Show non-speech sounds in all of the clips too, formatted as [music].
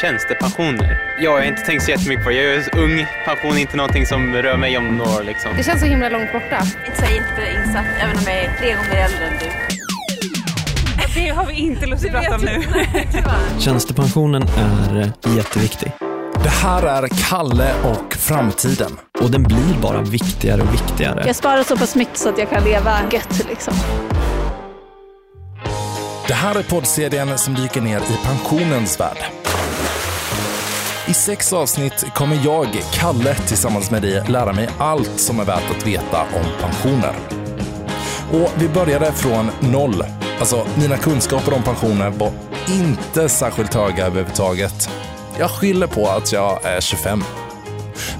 Tjänstepensioner? Ja, jag har inte tänkt så jättemycket på det. Jag är ung. Pension är inte någonting som rör mig om några år liksom. Det känns så himla långt borta. Inte så jätteinsatt, även om jag är tre gånger äldre än du. Det har vi inte lust att prata om nu. Tjänstepensionen är jätteviktig. Det här är Kalle och framtiden. Och den blir bara viktigare och viktigare. Jag sparar så pass mycket så att jag kan leva gött liksom. Det här är poddserien som dyker ner i pensionens värld. I sex avsnitt kommer jag, Kalle, tillsammans med dig lära mig allt som är värt att veta om pensioner. Och vi började från noll. Alltså, mina kunskaper om pensioner var inte särskilt höga överhuvudtaget. Jag skyller på att jag är 25.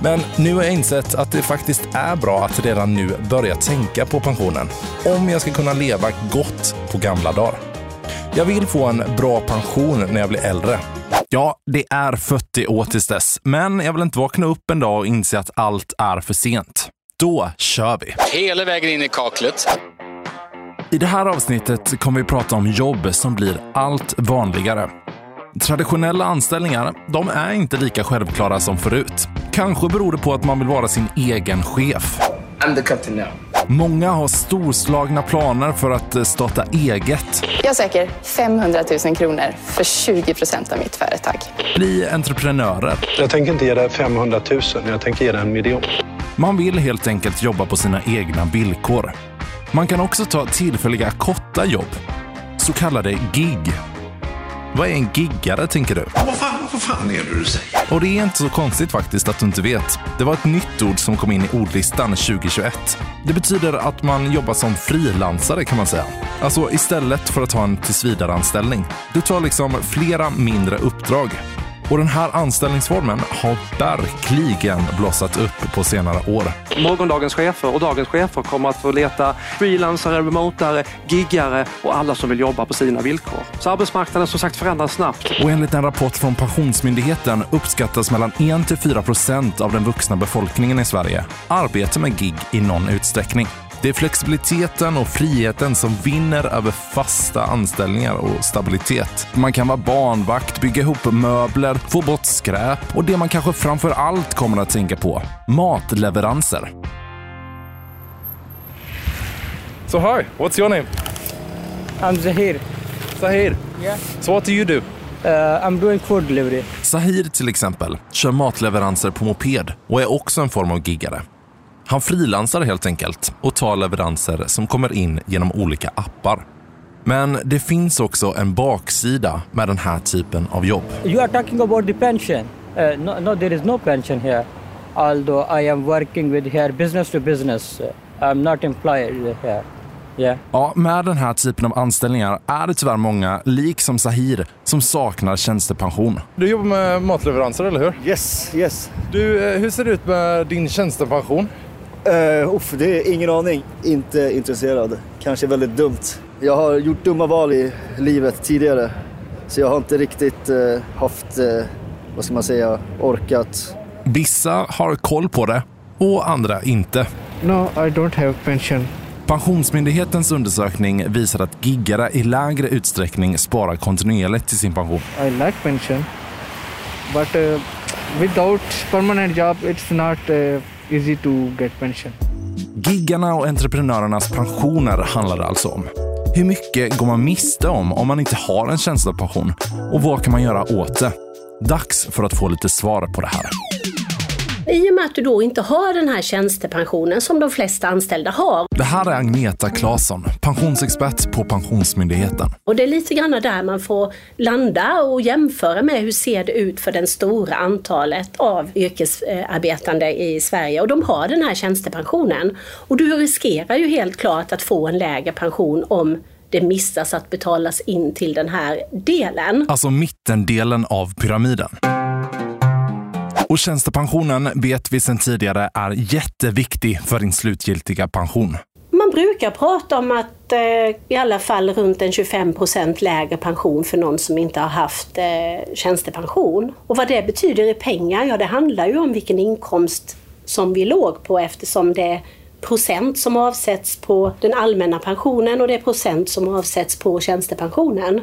Men nu har jag insett att det faktiskt är bra att redan nu börja tänka på pensionen. Om jag ska kunna leva gott på gamla dagar. Jag vill få en bra pension när jag blir äldre. Ja, det är 40 år tills dess, men jag vill inte vakna upp en dag och inse att allt är för sent. Då kör vi! Hela vägen in i kaklet. I det här avsnittet kommer vi prata om jobb som blir allt vanligare. Traditionella anställningar, de är inte lika självklara som förut. Kanske beror det på att man vill vara sin egen chef. I'm the captain now. Många har storslagna planer för att eh, starta eget, Jag söker 500 000 kronor för 20 procent av mitt företag. bli entreprenörer. Jag tänker inte ge dig 500 000, jag tänker ge dig en miljon. Man vill helt enkelt jobba på sina egna villkor. Man kan också ta tillfälliga korta jobb, så kallade gig. Vad är en giggare tänker du? Vad fan, vad fan är det du säger? Och det är inte så konstigt faktiskt att du inte vet. Det var ett nytt ord som kom in i ordlistan 2021. Det betyder att man jobbar som frilansare kan man säga. Alltså istället för att ha en tillsvidareanställning. Du tar liksom flera mindre uppdrag. Och den här anställningsformen har verkligen blossat upp på senare år. Morgondagens chefer och dagens chefer kommer att få leta freelancare, remotare, giggare och alla som vill jobba på sina villkor. Så arbetsmarknaden som sagt förändras snabbt. Och enligt en rapport från Pensionsmyndigheten uppskattas mellan 1-4 procent av den vuxna befolkningen i Sverige arbeta med gig i någon utsträckning. Det är flexibiliteten och friheten som vinner över fasta anställningar och stabilitet. Man kan vara barnvakt, bygga ihop möbler, få bort skräp och det man kanske framför allt kommer att tänka på, matleveranser. So hi, what's your name? I'm Zahir. Sahir. Yeah. So what do you do? Uh, I'm doing food delivery. Sahir till exempel kör matleveranser på moped och är också en form av giggare. Han frilansar helt enkelt och tar leveranser som kommer in genom olika appar. Men det finns också en baksida med den här typen av jobb. You are talking about the pension. Uh, no, no, there is no pension here. Although I am working with here business to business. Uh, I'm not employed here. Yeah. Ja, med den här typen av anställningar är det tyvärr många, liksom Sahir, som saknar tjänstepension. Du jobbar med matleveranser, eller hur? Yes, yes. Du, eh, hur ser det ut med din tjänstepension? Uh, uff, det är ingen aning. Inte intresserad. Kanske väldigt dumt. Jag har gjort dumma val i livet tidigare. Så jag har inte riktigt uh, haft, uh, vad ska man säga, orkat. Vissa har koll på det och andra inte. No, I don't have pension. Pensionsmyndighetens undersökning visar att giggare i lägre utsträckning sparar kontinuerligt till sin pension. I like pension. But uh, without permanent job it's not uh, easy to get pension. Giggarna och entreprenörernas pensioner handlar det alltså om. Hur mycket går man miste om om man inte har en tjänstepension? Och vad kan man göra åt det? Dags för att få lite svar på det här. I och med att du då inte har den här tjänstepensionen som de flesta anställda har. Det här är Agneta Claesson, pensionsexpert på Pensionsmyndigheten. Och det är lite grann där man får landa och jämföra med hur ser det ut för den stora antalet av yrkesarbetande i Sverige. Och de har den här tjänstepensionen. Och du riskerar ju helt klart att få en lägre pension om det missas att betalas in till den här delen. Alltså mittendelen av pyramiden. Och tjänstepensionen vet vi sedan tidigare är jätteviktig för din slutgiltiga pension. Man brukar prata om att eh, i alla fall runt en 25 procent lägre pension för någon som inte har haft eh, tjänstepension. Och vad det betyder i pengar, ja det handlar ju om vilken inkomst som vi låg på eftersom det är procent som avsätts på den allmänna pensionen och det är procent som avsätts på tjänstepensionen.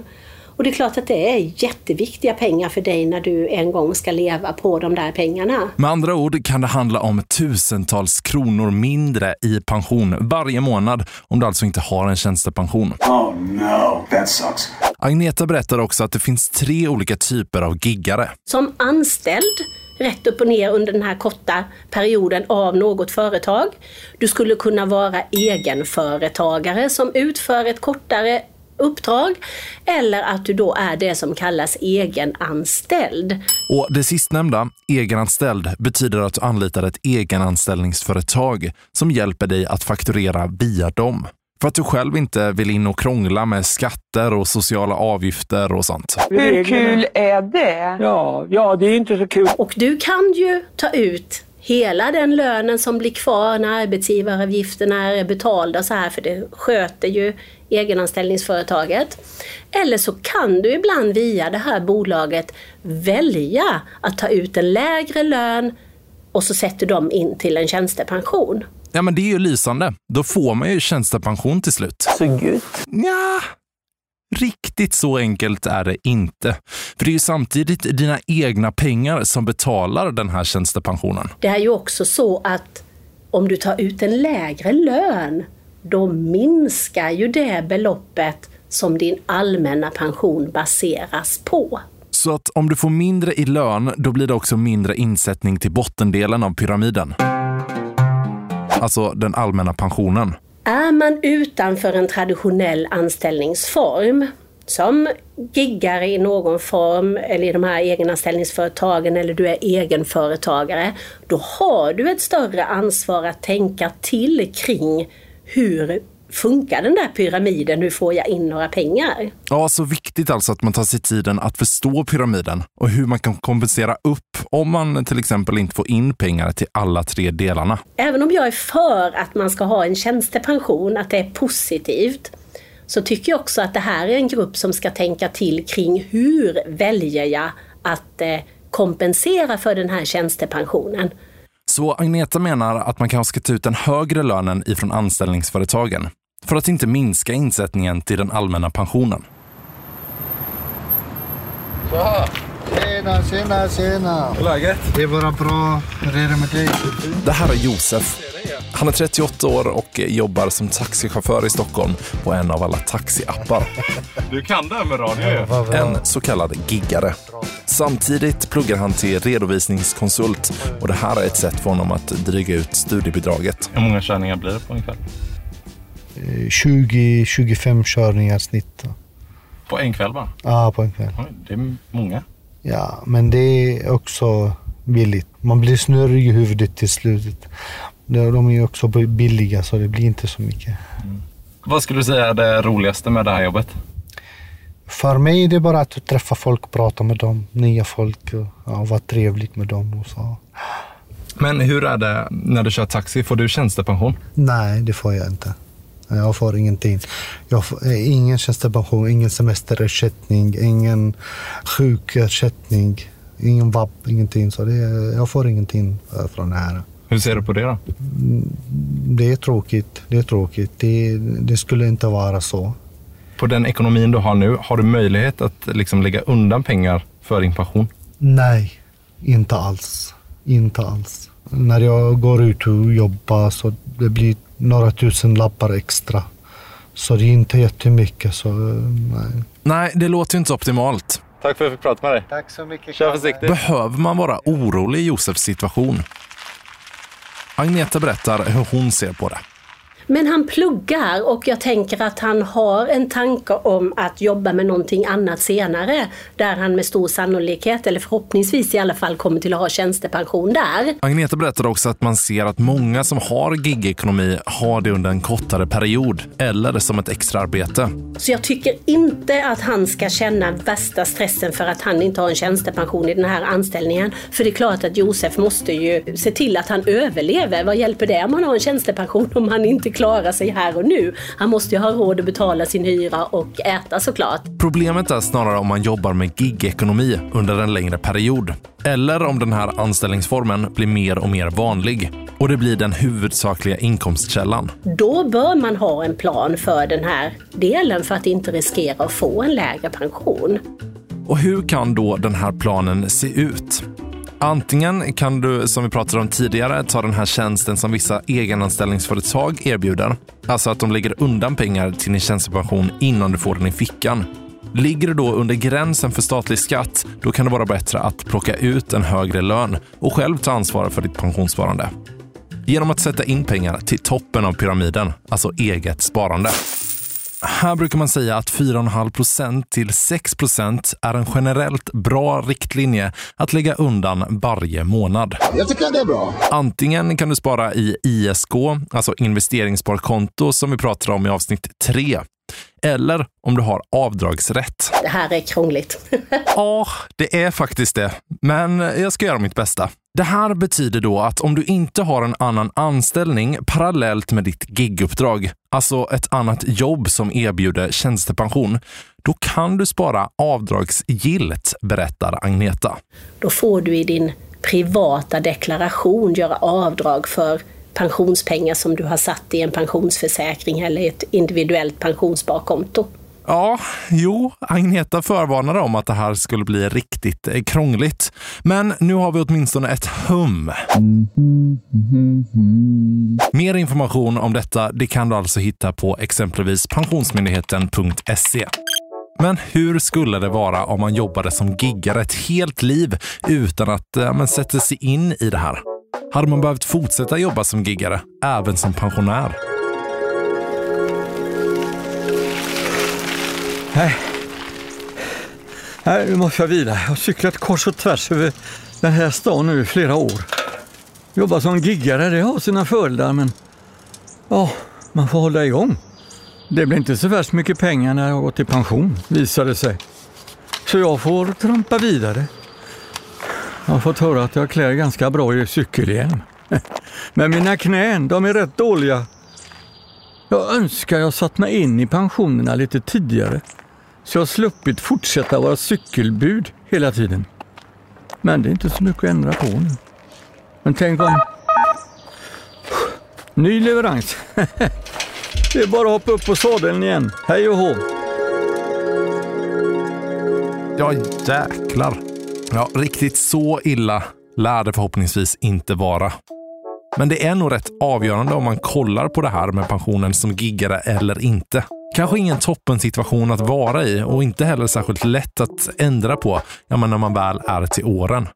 Och det är klart att det är jätteviktiga pengar för dig när du en gång ska leva på de där pengarna. Med andra ord kan det handla om tusentals kronor mindre i pension varje månad om du alltså inte har en tjänstepension. Oh no, that sucks. Agneta berättar också att det finns tre olika typer av giggare. Som anställd rätt upp och ner under den här korta perioden av något företag. Du skulle kunna vara egenföretagare som utför ett kortare uppdrag eller att du då är det som kallas egenanställd. Och det sistnämnda, egenanställd, betyder att du anlitar ett egenanställningsföretag som hjälper dig att fakturera via dem. För att du själv inte vill in och krångla med skatter och sociala avgifter och sånt. Hur kul är det? Ja, ja, det är inte så kul. Och du kan ju ta ut hela den lönen som blir kvar när arbetsgivaravgifterna är betalda så här, för det sköter ju egenanställningsföretaget. Eller så kan du ibland via det här bolaget välja att ta ut en lägre lön och så sätter de in till en tjänstepension. Ja, men det är ju lysande. Då får man ju tjänstepension till slut. Så gött. Ja, riktigt så enkelt är det inte. För det är ju samtidigt dina egna pengar som betalar den här tjänstepensionen. Det är ju också så att om du tar ut en lägre lön, då minskar ju det beloppet som din allmänna pension baseras på. Så att om du får mindre i lön, då blir det också mindre insättning till bottendelen av pyramiden. Alltså den allmänna pensionen. Är man utanför en traditionell anställningsform, som giggare i någon form eller i de här egenanställningsföretagen eller du är egenföretagare, då har du ett större ansvar att tänka till kring hur funkar den där pyramiden? Hur får jag in några pengar? Ja, så viktigt alltså att man tar sig tiden att förstå pyramiden och hur man kan kompensera upp om man till exempel inte får in pengar till alla tre delarna. Även om jag är för att man ska ha en tjänstepension, att det är positivt, så tycker jag också att det här är en grupp som ska tänka till kring hur väljer jag att eh, kompensera för den här tjänstepensionen. Så Agneta menar att man kanske ska ta ut den högre lönen ifrån anställningsföretagen för att inte minska insättningen till den allmänna pensionen. Tja! Tjena, tjena, tjena! Hur är läget? Det är bara bra. Hur är det med dig? Det här är Josef. Han är 38 år och jobbar som taxichaufför i Stockholm på en av alla taxiappar. Du kan det här med radio ju. En så kallad giggare. Samtidigt pluggar han till redovisningskonsult och det här är ett sätt för honom att dryga ut studiebidraget. Hur många körningar blir det på en kväll? 20-25 körningar snitt. På en kväll bara? Ja, på en kväll. Det är många. Ja, men det är också billigt. Man blir snurrig i huvudet till slutet. De är ju också billiga så det blir inte så mycket. Mm. Vad skulle du säga är det roligaste med det här jobbet? För mig är det bara att träffa folk, prata med dem, nya folk och ja, vara trevlig med dem. Och så. Men hur är det när du kör taxi? Får du tjänstepension? Nej, det får jag inte. Jag får ingenting. Jag får ingen tjänstepension, ingen semesterersättning, ingen sjukersättning, ingen vab, ingenting. Så det, jag får ingenting från det här. Hur ser du på det då? Det är tråkigt. Det är tråkigt. Det, det skulle inte vara så. På den ekonomin du har nu, har du möjlighet att liksom lägga undan pengar för din pension? Nej, inte alls. Inte alls. När jag går ut och jobbar så det blir några tusen lappar extra. Så det är inte jättemycket. Så, nej. nej, det låter ju inte optimalt. Tack för att jag fick prata med dig. Tack så mycket. Kör försiktigt. Behöver man vara orolig i Josefs situation? Agneta berättar hur hon ser på det. Men han pluggar och jag tänker att han har en tanke om att jobba med någonting annat senare. Där han med stor sannolikhet, eller förhoppningsvis i alla fall, kommer till att ha tjänstepension där. Agneta berättar också att man ser att många som har gigekonomi har det under en kortare period eller som ett extraarbete. Så jag tycker inte att han ska känna värsta stressen för att han inte har en tjänstepension i den här anställningen. För det är klart att Josef måste ju se till att han överlever. Vad hjälper det om han har en tjänstepension om han inte klara sig här och nu. Han måste ju ha råd att betala sin hyra och äta såklart. Problemet är snarare om man jobbar med gigekonomi under en längre period. Eller om den här anställningsformen blir mer och mer vanlig. och det blir den huvudsakliga inkomstkällan. Då bör man ha en plan för den här delen för att inte riskera att få en lägre pension. Och hur kan då den här planen se ut? Antingen kan du, som vi pratade om tidigare, ta den här tjänsten som vissa egenanställningsföretag erbjuder. Alltså att de lägger undan pengar till din tjänstepension innan du får den i fickan. Ligger du då under gränsen för statlig skatt, då kan det vara bättre att plocka ut en högre lön och själv ta ansvar för ditt pensionssparande. Genom att sätta in pengar till toppen av pyramiden, alltså eget sparande. Här brukar man säga att 4,5% till 6% är en generellt bra riktlinje att lägga undan varje månad. Jag tycker det är bra. Antingen kan du spara i ISK, alltså investeringssparkonto som vi pratade om i avsnitt 3. Eller om du har avdragsrätt. Det här är krångligt. [laughs] Ja, det är faktiskt det. Men jag ska göra mitt bästa. Det här betyder då att om du inte har en annan anställning parallellt med ditt giguppdrag, alltså ett annat jobb som erbjuder tjänstepension, då kan du spara avdragsgillt, berättar Agneta. Då får du i din privata deklaration göra avdrag för pensionspengar som du har satt i en pensionsförsäkring eller ett individuellt pensionssparkonto. Ja, jo, Agneta förvarnade om att det här skulle bli riktigt eh, krångligt. Men nu har vi åtminstone ett hum. Mer information om detta det kan du alltså hitta på exempelvis pensionsmyndigheten.se. Men hur skulle det vara om man jobbade som giggare ett helt liv utan att ja, men, sätta sig in i det här? Hade man behövt fortsätta jobba som giggare, även som pensionär? Nej. Nej, nu måste jag vila. Jag har cyklat kors och tvärs över den här stan nu i flera år. Jobba som giggare, det har sina fördelar, men ja, man får hålla igång. Det blir inte så värst mycket pengar när jag har gått i pension, visade det sig. Så jag får trampa vidare. Jag har fått höra att jag klär ganska bra i cykelhjälm. [laughs] Men mina knän, de är rätt dåliga. Jag önskar jag satt mig in i pensionerna lite tidigare så jag sluppit fortsätta vara cykelbud hela tiden. Men det är inte så mycket att ändra på nu. Men tänk om... [sighs] Ny leverans. [laughs] det är bara att hoppa upp på sadeln igen. Hej och hå! Ja, jäklar. Ja, riktigt så illa lär det förhoppningsvis inte vara. Men det är nog rätt avgörande om man kollar på det här med pensionen som giggare eller inte. Kanske ingen toppensituation att vara i och inte heller särskilt lätt att ändra på ja, men när man väl är till åren.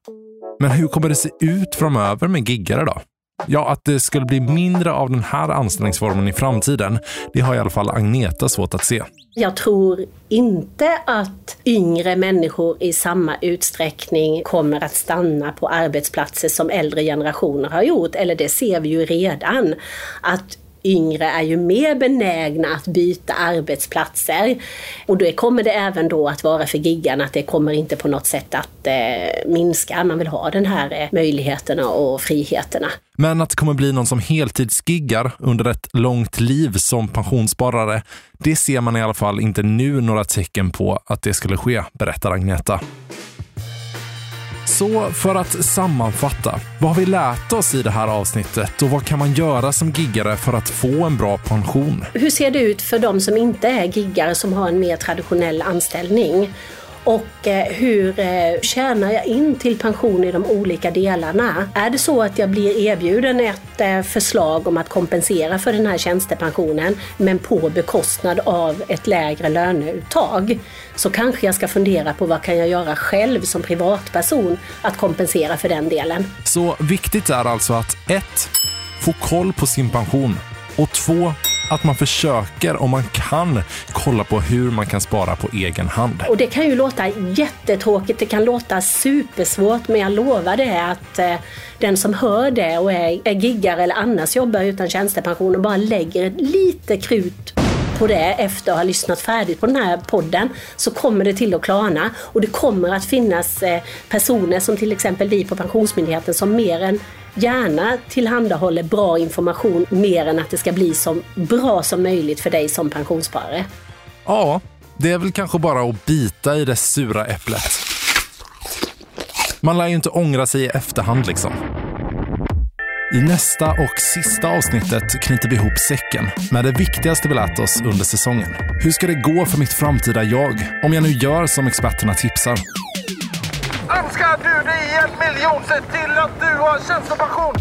Men hur kommer det se ut framöver med giggare då? Ja, att det skulle bli mindre av den här anställningsformen i framtiden, det har i alla fall Agneta svårt att se. Jag tror inte att yngre människor i samma utsträckning kommer att stanna på arbetsplatser som äldre generationer har gjort. Eller det ser vi ju redan. Att yngre är ju mer benägna att byta arbetsplatser. Och då kommer det även då att vara för giggarna att det kommer inte på något sätt att eh, minska. Man vill ha den här eh, möjligheterna och friheterna. Men att det kommer bli någon som heltidsgiggar under ett långt liv som pensionssparare, det ser man i alla fall inte nu några tecken på att det skulle ske, berättar Agneta. Så för att sammanfatta, vad har vi lärt oss i det här avsnittet och vad kan man göra som giggare för att få en bra pension? Hur ser det ut för de som inte är giggare som har en mer traditionell anställning? Och eh, hur eh, tjänar jag in till pension i de olika delarna? Är det så att jag blir erbjuden ett eh, förslag om att kompensera för den här tjänstepensionen men på bekostnad av ett lägre löneuttag så kanske jag ska fundera på vad kan jag göra själv som privatperson att kompensera för den delen. Så viktigt är alltså att 1. Få koll på sin pension och 2 att man försöker, om man kan, kolla på hur man kan spara på egen hand. Och det kan ju låta jättetråkigt, det kan låta supersvårt, men jag lovar det att eh, den som hör det och är, är giggar eller annars jobbar utan tjänstepension och bara lägger lite krut på det efter att ha lyssnat färdigt på den här podden så kommer det till att klarna och det kommer att finnas eh, personer som till exempel vi på Pensionsmyndigheten som mer än gärna tillhandahåller bra information mer än att det ska bli så bra som möjligt för dig som pensionssparare. Ja, det är väl kanske bara att bita i det sura äpplet. Man lär ju inte ångra sig i efterhand liksom. I nästa och sista avsnittet knyter vi ihop säcken med det viktigaste vi lärt oss under säsongen. Hur ska det gå för mitt framtida jag om jag nu gör som experterna tipsar? Önskar du dig en miljon, se till att du har tjänstepension!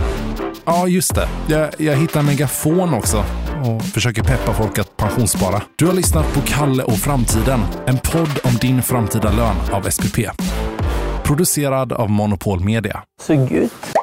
Ja, just det. Jag, jag hittar en megafon också och försöker peppa folk att pensionsspara. Du har lyssnat på Kalle och framtiden, en podd om din framtida lön av SPP. Producerad av Monopol Media. Så gött.